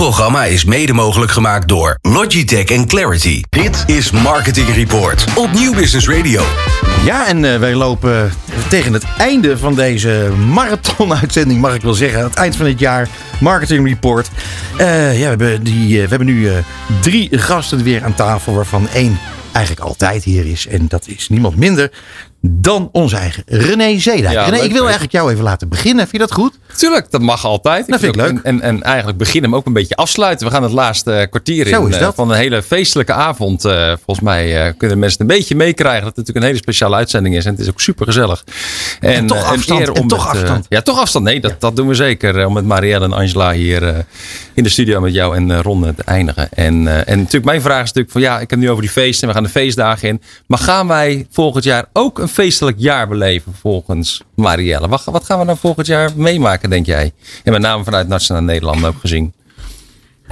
programma is mede mogelijk gemaakt door Logitech en Clarity. Dit is Marketing Report op Nieuw Business Radio. Ja, en uh, wij lopen tegen het einde van deze marathon-uitzending, mag ik wel zeggen. Het eind van het jaar, Marketing Report. Uh, ja, we hebben, die, we hebben nu drie gasten weer aan tafel, waarvan één eigenlijk altijd hier is. En dat is niemand minder dan onze eigen René Zedijk. Ja, René, ik wil eigenlijk jou even laten beginnen. Vind je dat goed? Tuurlijk, dat mag altijd. Dat vind ik leuk. En, en eigenlijk beginnen hem ook een beetje afsluiten. We gaan het laatste kwartier in uh, van een hele feestelijke avond. Uh, volgens mij uh, kunnen mensen een beetje meekrijgen dat het natuurlijk een hele speciale uitzending is. En het is ook super gezellig. En, en toch afstand. En, toch afstand. ja, toch afstand. Nee, dat, dat doen we zeker. om met Marielle en Angela hier in de studio met jou en Ron te eindigen. En, en natuurlijk mijn vraag is natuurlijk van ja, ik heb nu over die feesten. We gaan de feestdagen in. Maar gaan wij volgend jaar ook een feestelijk jaar beleven volgens Marielle. Wat, wat gaan we dan volgend jaar meemaken, denk jij? En met name vanuit Nationaal Nederland ook gezien.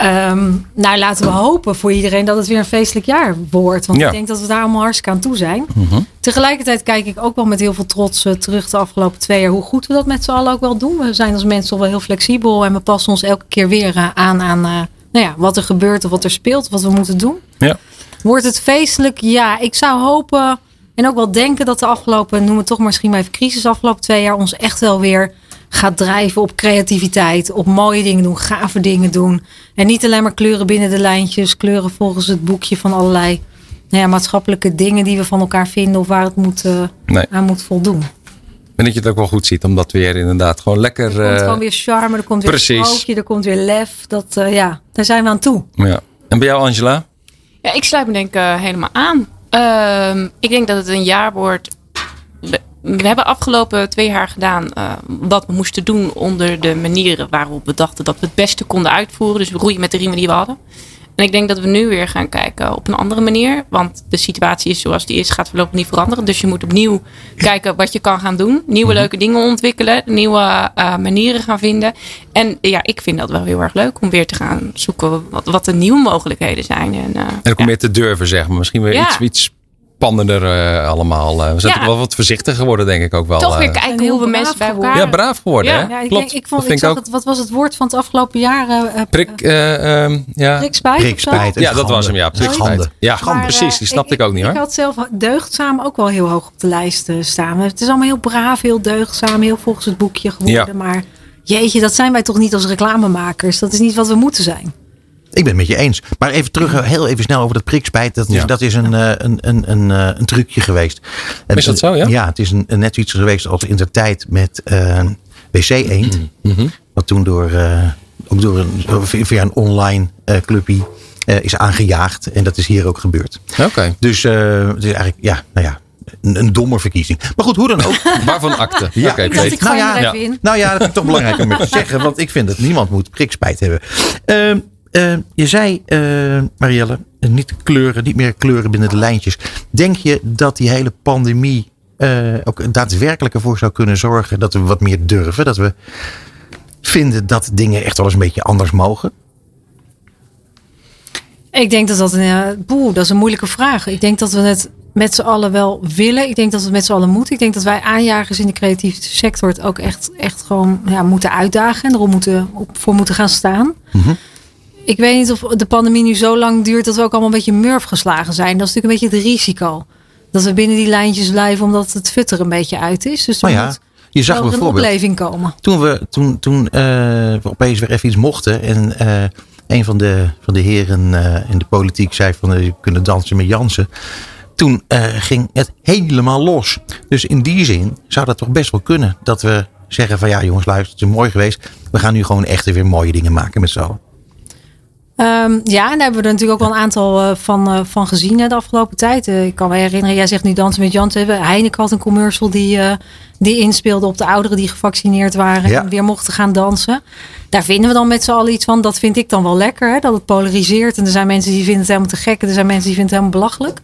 Um, nou, laten we hopen voor iedereen dat het weer een feestelijk jaar wordt. Want ik denk dat we daar allemaal hartstikke aan toe zijn. Mhm. Tegelijkertijd kijk ik ook wel met heel veel trots uh, terug de afgelopen twee jaar hoe goed we dat met z'n allen ook wel doen. We zijn als mensen al wel heel flexibel en we passen ons elke keer weer uh, aan aan uh, nou ja, wat er gebeurt of wat er speelt, wat we moeten doen. Ja. Wordt het feestelijk? Ja, ik zou hopen en ook wel denken dat de afgelopen, noem het toch misschien maar even crisis, afgelopen twee jaar ons echt wel weer gaat drijven op creativiteit, op mooie dingen doen, gave dingen doen. En niet alleen maar kleuren binnen de lijntjes, kleuren volgens het boekje van allerlei nou ja, maatschappelijke dingen die we van elkaar vinden of waar het moet, uh, aan moet voldoen. En dat je het ook wel goed ziet, omdat weer inderdaad gewoon lekker. Er komt uh, gewoon weer charme, er komt weer precies. sprookje, er komt weer lef. Dat, uh, ja, daar zijn we aan toe. Ja. En bij jou, Angela? Ja, ik sluit me denk ik helemaal aan. Um, ik denk dat het een jaar wordt. We, hebben afgelopen twee jaar gedaan uh, wat we moesten doen onder de manieren waarop we dachten dat we het beste konden uitvoeren. Dus roeien met de riemen die we hadden. En ik denk dat we nu weer gaan kijken op een andere manier. Want de situatie is zoals die is, gaat voorlopig niet veranderen. Dus je moet opnieuw kijken wat je kan gaan doen. Nieuwe mhm. leuke dingen ontwikkelen. Nieuwe uh, manieren gaan vinden. En ja, ik vind dat wel heel erg leuk om weer te gaan zoeken wat, wat de nieuwe mogelijkheden zijn. En, uh, en ook om meer te durven, zeg maar. Misschien weer iets, iets spannender uh, allemaal. Uh, we zijn ja. wel wat voorzichtiger geworden, denk ik ook wel. Toch weer kijken hoe we mensen bij elkaar... Ja, braaf geworden. Ja, ja ik, Klopt. ik, vond, ik zag het, wat was het woord van het afgelopen jaar? Uh, Prik, um, ja. Prikspijt? Prikspijt Ja, dat was hem, ja. Prikspijt. Ja, maar, precies. Die snapte ik, ik, ook niet hoor. Ik had zelf deugdzaam ook wel heel hoog op de lijst staan. Het is allemaal heel braaf, heel deugdzaam, heel volgens het boekje geworden. Maar jeetje, dat zijn wij toch niet als reclamemakers? Dat is niet wat we moeten zijn. Ik ben het met je eens. Maar even terug, heel even snel over dat prikspijt. Dat is, dat is een, uh, een, een, een, uh, een trucje geweest. Is dat zo, ja? Ja, het is een, net iets geweest als in de tijd met uh, WC Eend. Mm -hmm. Wat toen door, ook door een, via een online clubje is aangejaagd. En dat is hier ook gebeurd. Oké. Dus het is eigenlijk, ja, nou ja, een, een, domme verkiezing. Maar goed, hoe dan ook. Waarvan akte? Ja, okay, nou, ja, ja. nou ja, dat is toch belangrijk om te zeggen. Want ik vind dat niemand moet prikspijt hebben. Uh, uh, je zei, uh, Marielle, niet kleuren, niet meer kleuren binnen de lijntjes. Denk je dat die hele pandemie uh, ook daadwerkelijk ervoor zou kunnen zorgen dat we wat meer durven? Dat we vinden dat dingen echt wel eens een beetje anders mogen? Ik denk dat dat een, boe, dat is een moeilijke vraag. Ik denk dat we het met z'n allen wel willen. Ik denk dat we het met z'n allen moeten. Ik denk dat wij aanjagers in de creatieve sector het ook echt, echt gewoon ja, moeten uitdagen en erom moeten, voor moeten gaan staan. Mm -hmm ik weet niet of de pandemie nu zo lang duurt dat we ook allemaal een beetje murf geslagen zijn. Dat is natuurlijk een beetje het risico. Dat we binnen die lijntjes blijven omdat het futter een beetje uit is. Dus oh ja, je zag een opleving komen. Toen we, toen, toen, uh, we opeens weer even iets mochten en uh, een van de, van de heren uh, in de politiek zei van we kunnen dansen met Jansen. Toen ging het helemaal los. Dus in die zin zou dat toch best wel kunnen dat we zeggen van ja jongens luister het is mooi geweest. We gaan nu gewoon echt weer mooie dingen maken met z'n allen. Um, ja, en daar hebben we er natuurlijk ook wel een aantal uh, van, uh, van gezien hè, de afgelopen tijd. Uh, ik kan me herinneren, jij zegt nu dansen met Jan. Heineken had een commercial die, die inspeelde op de ouderen die gevaccineerd waren. En weer mochten gaan dansen. Daar vinden we dan met z'n allen iets van. Dat vind ik dan wel lekker, hè, dat het polariseert. En er zijn mensen die vinden het helemaal te gek. En er zijn mensen die vinden het helemaal belachelijk.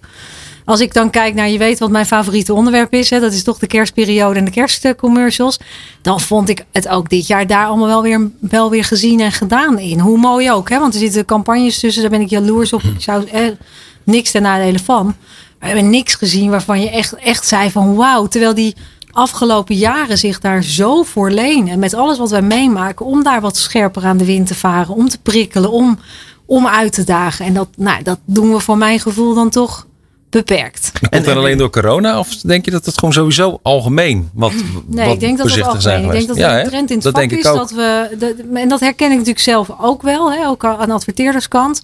Als ik dan kijk naar, je weet wat mijn favoriete onderwerp is. Hè, dat is toch de kerstperiode en de kerstcommercials. Dan vond ik het ook dit jaar daar allemaal wel weer, wel weer gezien en gedaan in. Hoe mooi ook. Hè? Want er zitten campagnes tussen, daar ben ik jaloers op. Ik zou eh, niks ten nadele van. We hebben niks gezien waarvan je echt, echt zei van wauw. Terwijl die afgelopen jaren zich daar zo voor lenen. Met alles wat wij meemaken. Om daar wat scherper aan de wind te varen. Om te prikkelen. Om, om uit te dagen. En dat, nou, dat doen we voor mijn gevoel dan toch beperkt. Komt dat alleen door corona? Of denk je dat het gewoon sowieso algemeen wat Nee, wat ik denk dat het voorzichtig zijn algemeen. Ik denk dat een trend in het dat vak denk ik is ook. dat we. de- en dat herken ik natuurlijk zelf ook wel, hè, ook aan de adverteerderskant.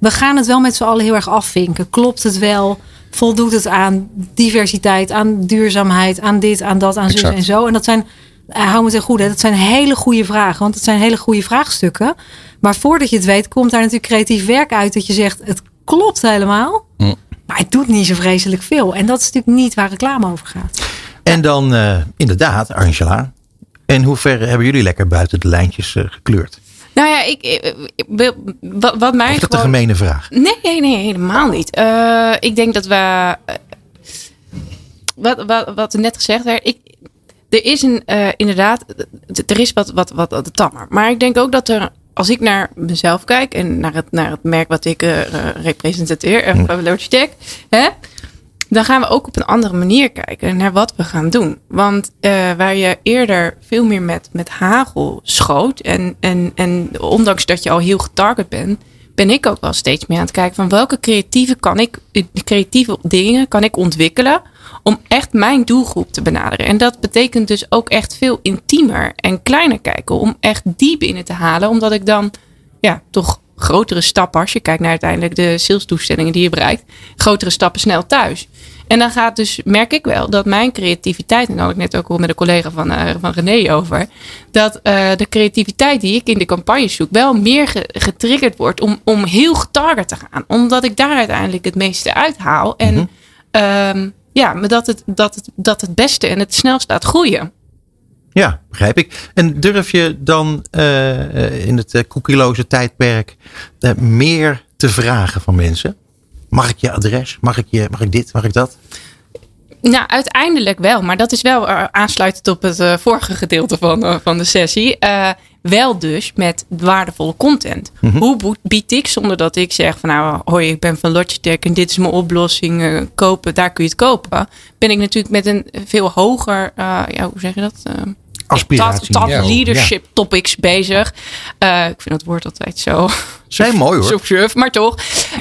We gaan het wel met z'n allen heel erg afvinken. Klopt het wel? Voldoet het aan diversiteit, aan duurzaamheid, aan dit, aan dat, aan zus Exact. en zo? En dat zijn, eh, hou me ten goede, dat zijn hele goede vragen. Want het zijn hele goede vraagstukken. Maar voordat je het weet, komt daar natuurlijk creatief werk uit. Dat je zegt, het klopt helemaal. Maar het doet niet zo vreselijk veel. En dat is natuurlijk niet waar reclame over gaat. En dan eh, inderdaad, Angela. En hoe ver hebben jullie lekker buiten de lijntjes eh, gekleurd? Nou ja, ik, ik- ik- wat, wat mij is dat een gewoon... gemene vraag? Nee, nee, nee, helemaal niet. Eh, ik denk dat we. eh, wat, wat, wat er net gezegd werd. Ik, er is een, eh, inderdaad, er is wat, wat, wat, wat tammer. Maar ik denk ook dat er, als ik naar mezelf kijk en naar het, naar het merk wat ik eh, eh, representeer, uh, Logitech, hè, dan gaan we ook op een andere manier kijken naar wat we gaan doen. Want eh, waar je eerder veel meer met, met hagel schoot. En, en, en ondanks dat je al heel getarget bent, ben ik ook wel steeds meer aan het kijken van welke creatieve, kan ik, creatieve dingen kan ik ontwikkelen om echt mijn doelgroep te benaderen. En dat betekent dus ook echt veel intiemer en kleiner kijken. Om echt die binnen te halen. Omdat ik dan ja, toch grotere stappen, als je kijkt naar uiteindelijk de salesdoelstellingen die je bereikt, grotere stappen snel thuis. En dan gaat dus, merk ik wel, dat mijn creativiteit, en daar had ik net ook al met een collega van, eh, van René over, dat eh, de creativiteit die ik in de campagne zoek, wel meer ge- getriggerd wordt om, om heel getarget te gaan. Omdat ik daar uiteindelijk het meeste uithaal. En ehm, ja, maar dat het, dat, het, dat het beste en het snelst laat groeien. Ja, begrijp ik. En durf je dan eh, eh, in het uh, cookieloze tijdperk eh, meer te vragen van mensen? Mag ik je adres? Mag ik, je, mag ik dit? Mag ik dat? Nou, uiteindelijk wel. Maar dat is wel uh, aansluitend op het uh, vorige gedeelte van, uh, van de sessie. Uh, wel dus met waardevolle content. Mhm. Hoe bied ik zonder dat ik zeg van nou hoi ik ben van Logitech en dit is mijn oplossing kopen, daar kun je het kopen. Ben ik natuurlijk met een veel hoger, ja hoe zeg je dat? Aspiratie. Top, leadership ja. topics bezig. Uh, ik vind dat woord altijd zo. Zijn mooi hoor. Surf, maar toch.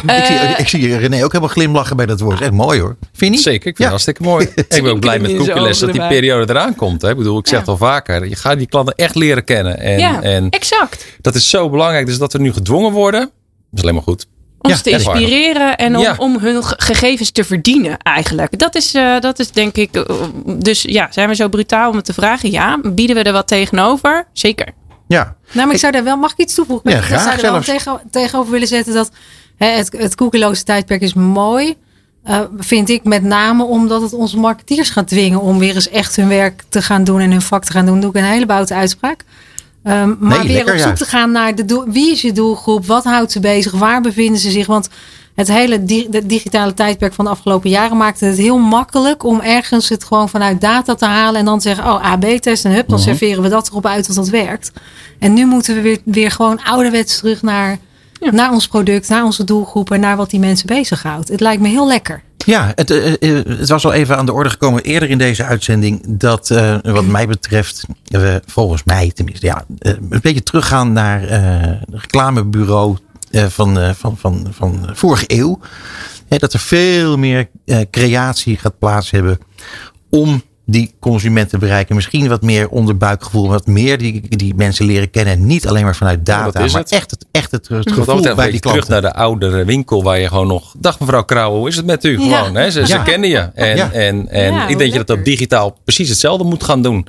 ik, zie, ik zie René ook helemaal glimlachen bij dat woord. Echt mooi hoor. Vind je niet? Zeker, ik vind ja. het hartstikke mooi. ik ben ook blij met Koekeles dat die periode eraan komt. Hè. Ik bedoel, ik zeg het al vaker. Je gaat die klanten echt leren kennen. En, ja, en exact. Dat is zo belangrijk. Dus dat we nu gedwongen worden, dat is alleen maar goed. Om ja, te inspireren en om, ja. om, hun gegevens te verdienen eigenlijk. Dat is, uh, dat is denk ik... Uh, dus ja, zijn we zo brutaal om het te vragen? Ja. Bieden we er wat tegenover? Zeker. Ja. Nou, maar ik zou daar wel... Mag ik iets toevoegen? Ja, graag ik zou er wel tegen, tegenover willen zetten dat... Hè, het, het koekeloze tijdperk is mooi. Uh, vind ik met name omdat het onze marketeers gaat dwingen... om weer eens echt hun werk te gaan doen en hun vak te gaan doen. Doe ik een hele boute uitspraak. Um, maar nee, weer lekker, op zoek ja. te gaan naar de doel, wie is je doelgroep, wat houdt ze bezig, waar bevinden ze zich. Want het hele di de digitale tijdperk van de afgelopen jaren maakte het heel makkelijk om ergens het gewoon vanuit data te halen en dan te zeggen, oh AB-test en hup, dan uh -huh. serveren we dat erop uit dat dat werkt. En nu moeten we weer, weer gewoon ouderwets terug naar, ja. naar ons product, naar onze doelgroep en naar wat die mensen bezighoudt. Het lijkt me heel lekker. Ja, het, het, was al even aan de orde gekomen eerder in deze uitzending. Dat wat mij betreft, we volgens mij tenminste, ja, een beetje teruggaan naar het reclamebureau van, van, van, van vorige eeuw. Dat er veel meer creatie gaat plaats hebben om die consument te bereiken. Misschien wat meer onderbuikgevoel, wat meer die, die mensen leren kennen. En niet alleen maar vanuit data, ja, maar het. echt het, echt het, het gevoel bij die klanten. Terug naar de oudere winkel waar je gewoon nog... Dag mevrouw Krauwe, hoe is het met u? Ja. Gewoon, hè? Ze, ja. ze kennen je. En, ja. en, en ik denk dat je dat op digitaal precies hetzelfde moet gaan doen.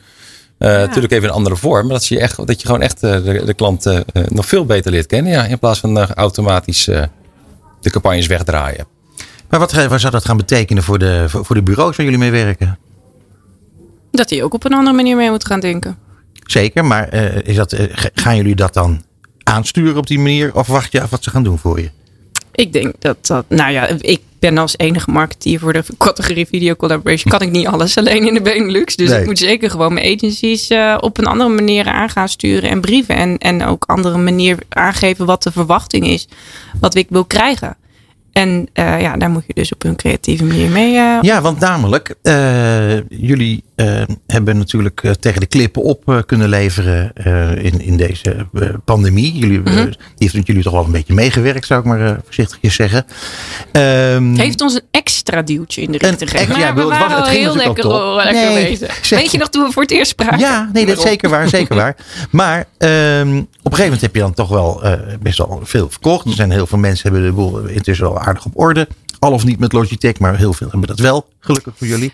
Uh, Natuurlijk even een andere vorm, maar dat je, echt, dat je gewoon echt uh, de, de klant uh, nog veel beter leert kennen. Ja, in plaats van automatisch de campagnes wegdraaien. Maar wat, wat zou dat gaan betekenen voor de, voor, voor de bureaus waar jullie mee werken? Dat die ook op een andere manier mee moet gaan denken. Zeker, maar uh, is dat, uh, gaan jullie dat dan aansturen op die manier? Of wacht je af wat ze gaan doen voor je? Ik denk dat dat, nou ja, ik ben als enige marketeer voor de categorie video collaboration. Kan ik niet alles alleen in de Benelux. Dus nee. ik moet zeker gewoon mijn agencies uh, op een andere manier aan gaan sturen en brieven. En, en ook andere manier aangeven wat de verwachting is. Wat ik wil krijgen. En uh, ja, daar moet je dus op een creatieve manier mee. Uh... Ja, want namelijk, jullie eh, hebben natuurlijk eh, tegen de klippen op eh, kunnen leveren in, in deze pandemie. Jullie, Mhm. die heeft jullie toch wel een beetje meegewerkt, zou ik maar voorzichtig zeggen. Ehm, Heeft ons een extra duwtje in de ring Een te geven. extra- ja, we het was- waren het ging heel natuurlijk lekker, lekker Nee. Weet je nog toen we voor het eerst spraken? Ja, nee, dat is zeker waar, zeker waar. Maar ehm, op een gegeven moment heb je dan toch wel best wel veel verkocht. Er zijn heel veel mensen hebben de boel intussen wel aardig op orde. Al of niet met Logitech, maar heel veel hebben dat wel. Gelukkig voor jullie.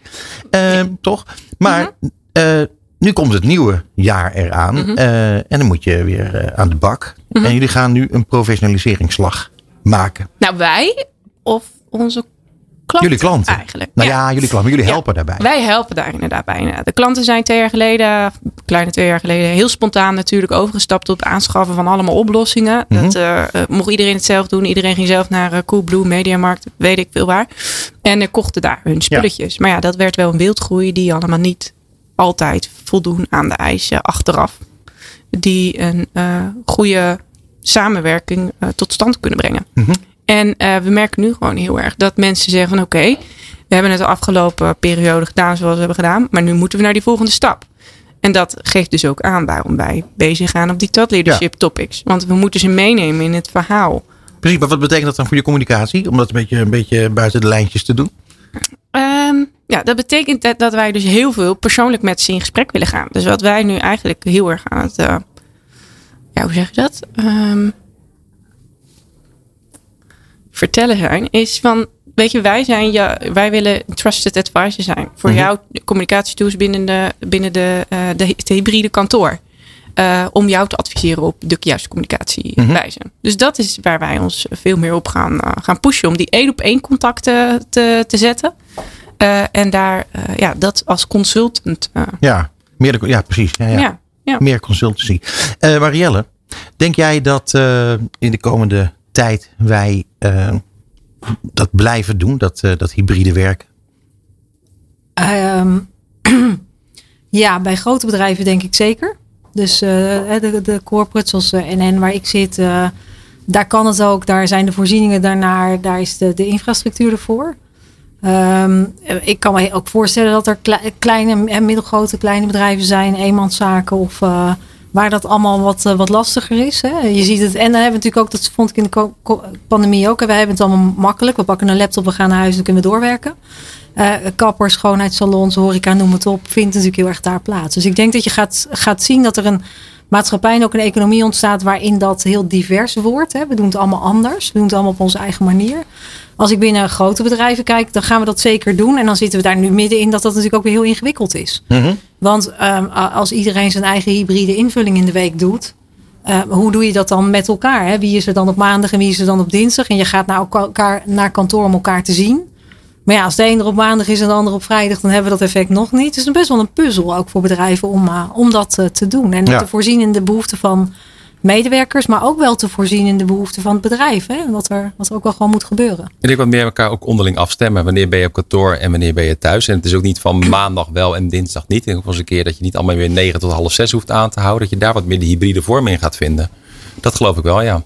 Ehm, Toch? Maar eh, nu komt het nieuwe jaar eraan. Mhm. eh, en dan moet je weer eh, aan de bak. Mhm. En jullie gaan nu een professionaliseringsslag maken. Nou, wij of onze jullie klanten. eigenlijk. Nou Ja. ja, jullie klanten. Maar jullie Ja. helpen daarbij. Wij helpen daar inderdaad bij. De klanten zijn twee jaar geleden, kleine twee jaar geleden, heel spontaan natuurlijk overgestapt op het aanschaffen van allemaal oplossingen. Mhm. Dat eh, eh, mocht iedereen het zelf doen. Iedereen ging zelf naar uh, Coolblue, Mediamarkt, weet ik veel waar. En uh, kochten daar hun spulletjes. Maar ja, dat werd wel een wildgroei die allemaal niet altijd voldoen aan de eisen achteraf. Die een goede samenwerking tot stand kunnen brengen. Mhm. En uh, we merken nu gewoon heel erg dat mensen zeggen van oké, okay, we hebben het de afgelopen periode gedaan zoals we hebben gedaan, maar nu moeten we naar die volgende stap. En dat geeft dus ook aan waarom wij bezig gaan op die thought leadership ja. topics. Want we moeten ze meenemen in het verhaal. Precies, maar wat betekent dat dan voor je communicatie? Om dat een beetje, een beetje buiten de lijntjes te doen? Um, ja, dat betekent dat, dat, wij dus heel veel persoonlijk met ze in gesprek willen gaan. Dus wat wij nu eigenlijk heel erg aan het. Uh, ja, hoe zeg je dat? Um, vertellen zijn, is van. Weet je, wij, zijn, ja, wij willen trusted advisor zijn voor mm -hmm. jouw communicatietools binnen, de, binnen de, uh, de, het hybride kantoor. Uh, om jou te adviseren op de juiste communicatiewijze. Mm -hmm. Dus dat is waar wij ons veel meer op gaan, uh, gaan pushen. Om die één op één contacten te, te zetten. Uh, en daar, ja, dat als consultant. ja, meer de, ja, precies. Ja, ja. Ja, ja. Meer consultancy. Marielle, denk jij dat in de komende tijd wij dat blijven doen, dat, dat hybride werken? Um, ja, bij grote bedrijven denk ik zeker. Dus uh, de, de corporates zoals NN waar ik zit, daar kan het ook. Daar zijn de voorzieningen daarnaar. Daar is de, de infrastructuur ervoor. Um, ik kan me ook voorstellen dat er kleine en middelgrote kleine bedrijven zijn, eenmanszaken of waar dat allemaal wat, uh, wat lastiger is. Hè. Je ziet het. En dan hebben we natuurlijk ook, dat vond ik in de pandemie ook. We hebben het allemaal makkelijk. We pakken een laptop, we gaan naar huis en kunnen we doorwerken. Uh, kappers, schoonheidssalons, horeca, noem het op, vindt natuurlijk heel erg daar plaats. Dus ik denk dat je gaat, gaat zien dat er een maatschappij en ook een economie ontstaat waarin dat heel divers wordt. Hè. We doen het allemaal anders. We doen het allemaal op onze eigen manier. Als ik binnen grote bedrijven kijk, dan gaan we dat zeker doen. En dan zitten we daar nu middenin dat dat natuurlijk ook weer heel ingewikkeld is. Mm -hmm. Want um, als iedereen zijn eigen hybride invulling in de week doet. Uh, hoe doe je dat dan met elkaar? Hè? Wie is er dan op maandag en wie is er dan op dinsdag? En je gaat naar, elkaar, naar kantoor om elkaar te zien. Maar ja, als de een er op maandag is en de ander op vrijdag, dan hebben we dat effect nog niet. Het is best wel een puzzel ook voor bedrijven om, uh, om dat uh, te doen. En ja. te voorzien in de behoeften van medewerkers, maar ook wel te voorzien in de behoeften van het bedrijf. Hè? Wat, er, wat er ook wel gewoon moet gebeuren. En ik wat meer elkaar ook onderling afstemmen. Wanneer ben je op kantoor en wanneer ben je thuis? En het is ook niet van maandag wel en dinsdag niet. En ook wel eens een keer dat je niet allemaal weer 9 tot half 6 hoeft aan te houden. Dat je daar wat meer de hybride vorm in gaat vinden. Dat geloof ik wel, ja.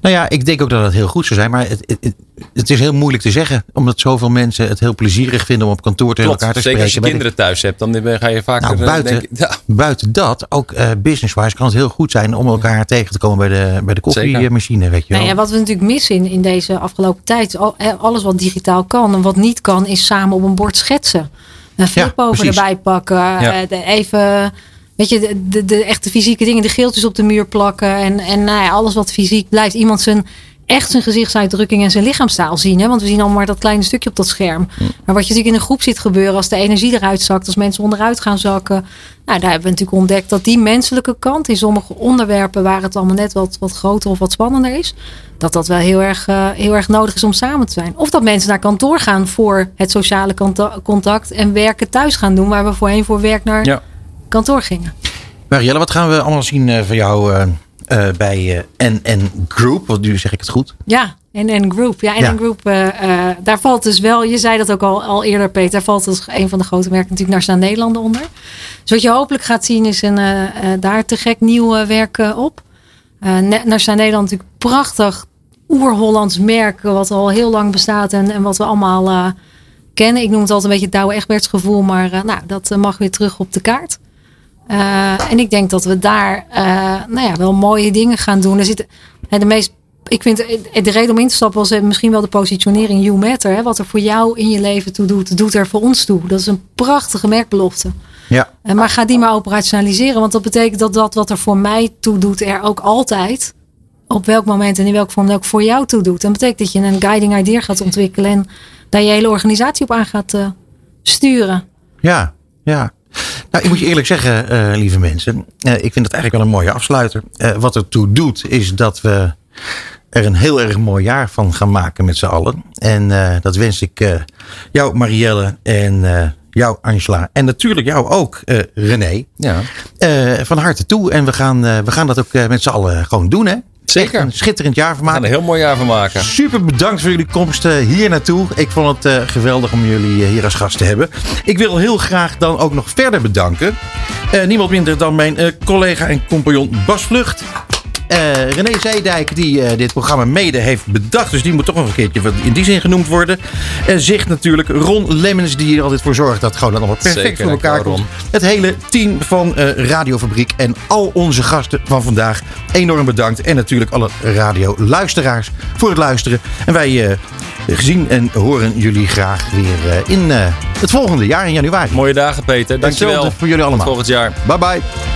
Nou ja, ik denk ook dat het heel goed zou zijn. Maar het, het, het, is heel moeilijk te zeggen. Omdat zoveel mensen het heel plezierig vinden om op kantoor tegen Klopt, elkaar te zeker spreken. als je kinderen thuis hebt, dan ga je vaker... Nou, buiten, denk, ja. buiten dat, ook uh, business-wise, kan het heel goed zijn om elkaar tegen te komen bij de, bij de koffiemachine. Weet je wel. Nou ja, wat we natuurlijk missen in, in deze afgelopen tijd. Alles wat digitaal kan en wat niet kan, is samen op een bord schetsen. Een flipbover ja, erbij pakken. Ja. Uh, even... Weet je, de, de, de, echte fysieke dingen, de geeltjes op de muur plakken. En, en nou ja, alles wat fysiek blijft. Iemand zijn, echt zijn gezichtsuitdrukking en zijn lichaamstaal zien. Hè? Want we zien allemaal maar dat kleine stukje op dat scherm. Maar wat je natuurlijk in een groep ziet gebeuren. Als de energie eruit zakt. Als mensen onderuit gaan zakken. Nou, daar hebben we natuurlijk ontdekt dat die menselijke kant. In sommige onderwerpen waar het allemaal net wat, wat groter of wat spannender is. Dat dat wel heel erg, uh, heel erg nodig is om samen te zijn. Of dat mensen naar kantoor gaan voor het sociale contact. En werken thuis gaan doen. Waar we voorheen voor werk naar... Ja kantoor gingen. Marielle, wat gaan we allemaal zien uh, van jou uh, uh, bij NN Group? Want nu zeg ik het goed. Ja, NN Group. Ja, NN ja. Group, daar valt dus wel, je zei dat ook al, al eerder Peter, daar valt dus een van de grote merken natuurlijk Nationaal Nederlanden onder. Dus wat je hopelijk gaat zien is een, daar te gek nieuw werk op. Nationaal Nederland natuurlijk prachtig oer-Hollands merk wat al heel lang bestaat en, en wat we allemaal kennen. Ik noem het altijd een beetje het Douwe Egberts gevoel. Maar nou, dat mag weer terug op de kaart. Uh, en ik denk dat we daar nou ja, wel mooie dingen gaan doen. Er zitten de meest ik vind de reden om in te stappen was misschien wel de positionering You Matter. Hè? Wat er voor jou in je leven toe doet, doet er voor ons toe. Dat is een prachtige merkbelofte. Ja. Maar ga die maar operationaliseren. Want dat betekent dat dat wat er voor mij toe doet, er ook altijd op welk moment en in welke vorm ook voor jou toe doet. Dat betekent dat je een guiding idea gaat ontwikkelen en daar je hele organisatie op aan gaat uh, sturen. Ja, ja. Nou, ik moet je eerlijk zeggen, uh, lieve mensen. Uh, ik vind dat eigenlijk wel een mooie afsluiter. wat er toe doet, is dat we er een heel erg mooi jaar van gaan maken met z'n allen. En dat wens ik jou, Marielle, en jou, Angela. En natuurlijk jou ook, René. Ja. Van harte toe. En we gaan, we gaan dat ook met z'n allen gewoon doen, hè? Zeker. Een schitterend jaar van maken. We gaan een heel mooi jaar van maken. Super bedankt voor jullie komst hier naartoe. Ik vond het geweldig om jullie hier als gast te hebben. Ik wil heel graag dan ook nog verder bedanken. niemand minder dan mijn collega en compagnon Bas Vlucht. Uh, René Zeedijk, die uh, dit programma mede heeft bedacht. Dus die moet toch nog een keertje in die zin genoemd worden. En zich natuurlijk Ron Lemmens, die er altijd voor zorgt dat het gewoon allemaal perfect Zeker, voor elkaar komt. Het hele team van uh, Radiofabriek en al onze gasten van vandaag. Enorm bedankt. En natuurlijk alle radioluisteraars voor het luisteren. En wij gezien en horen jullie graag weer in het volgende jaar in januari. Mooie dagen Peter, dankjewel. Hetzelfde voor jullie allemaal. Tot volgend jaar. Bye bye.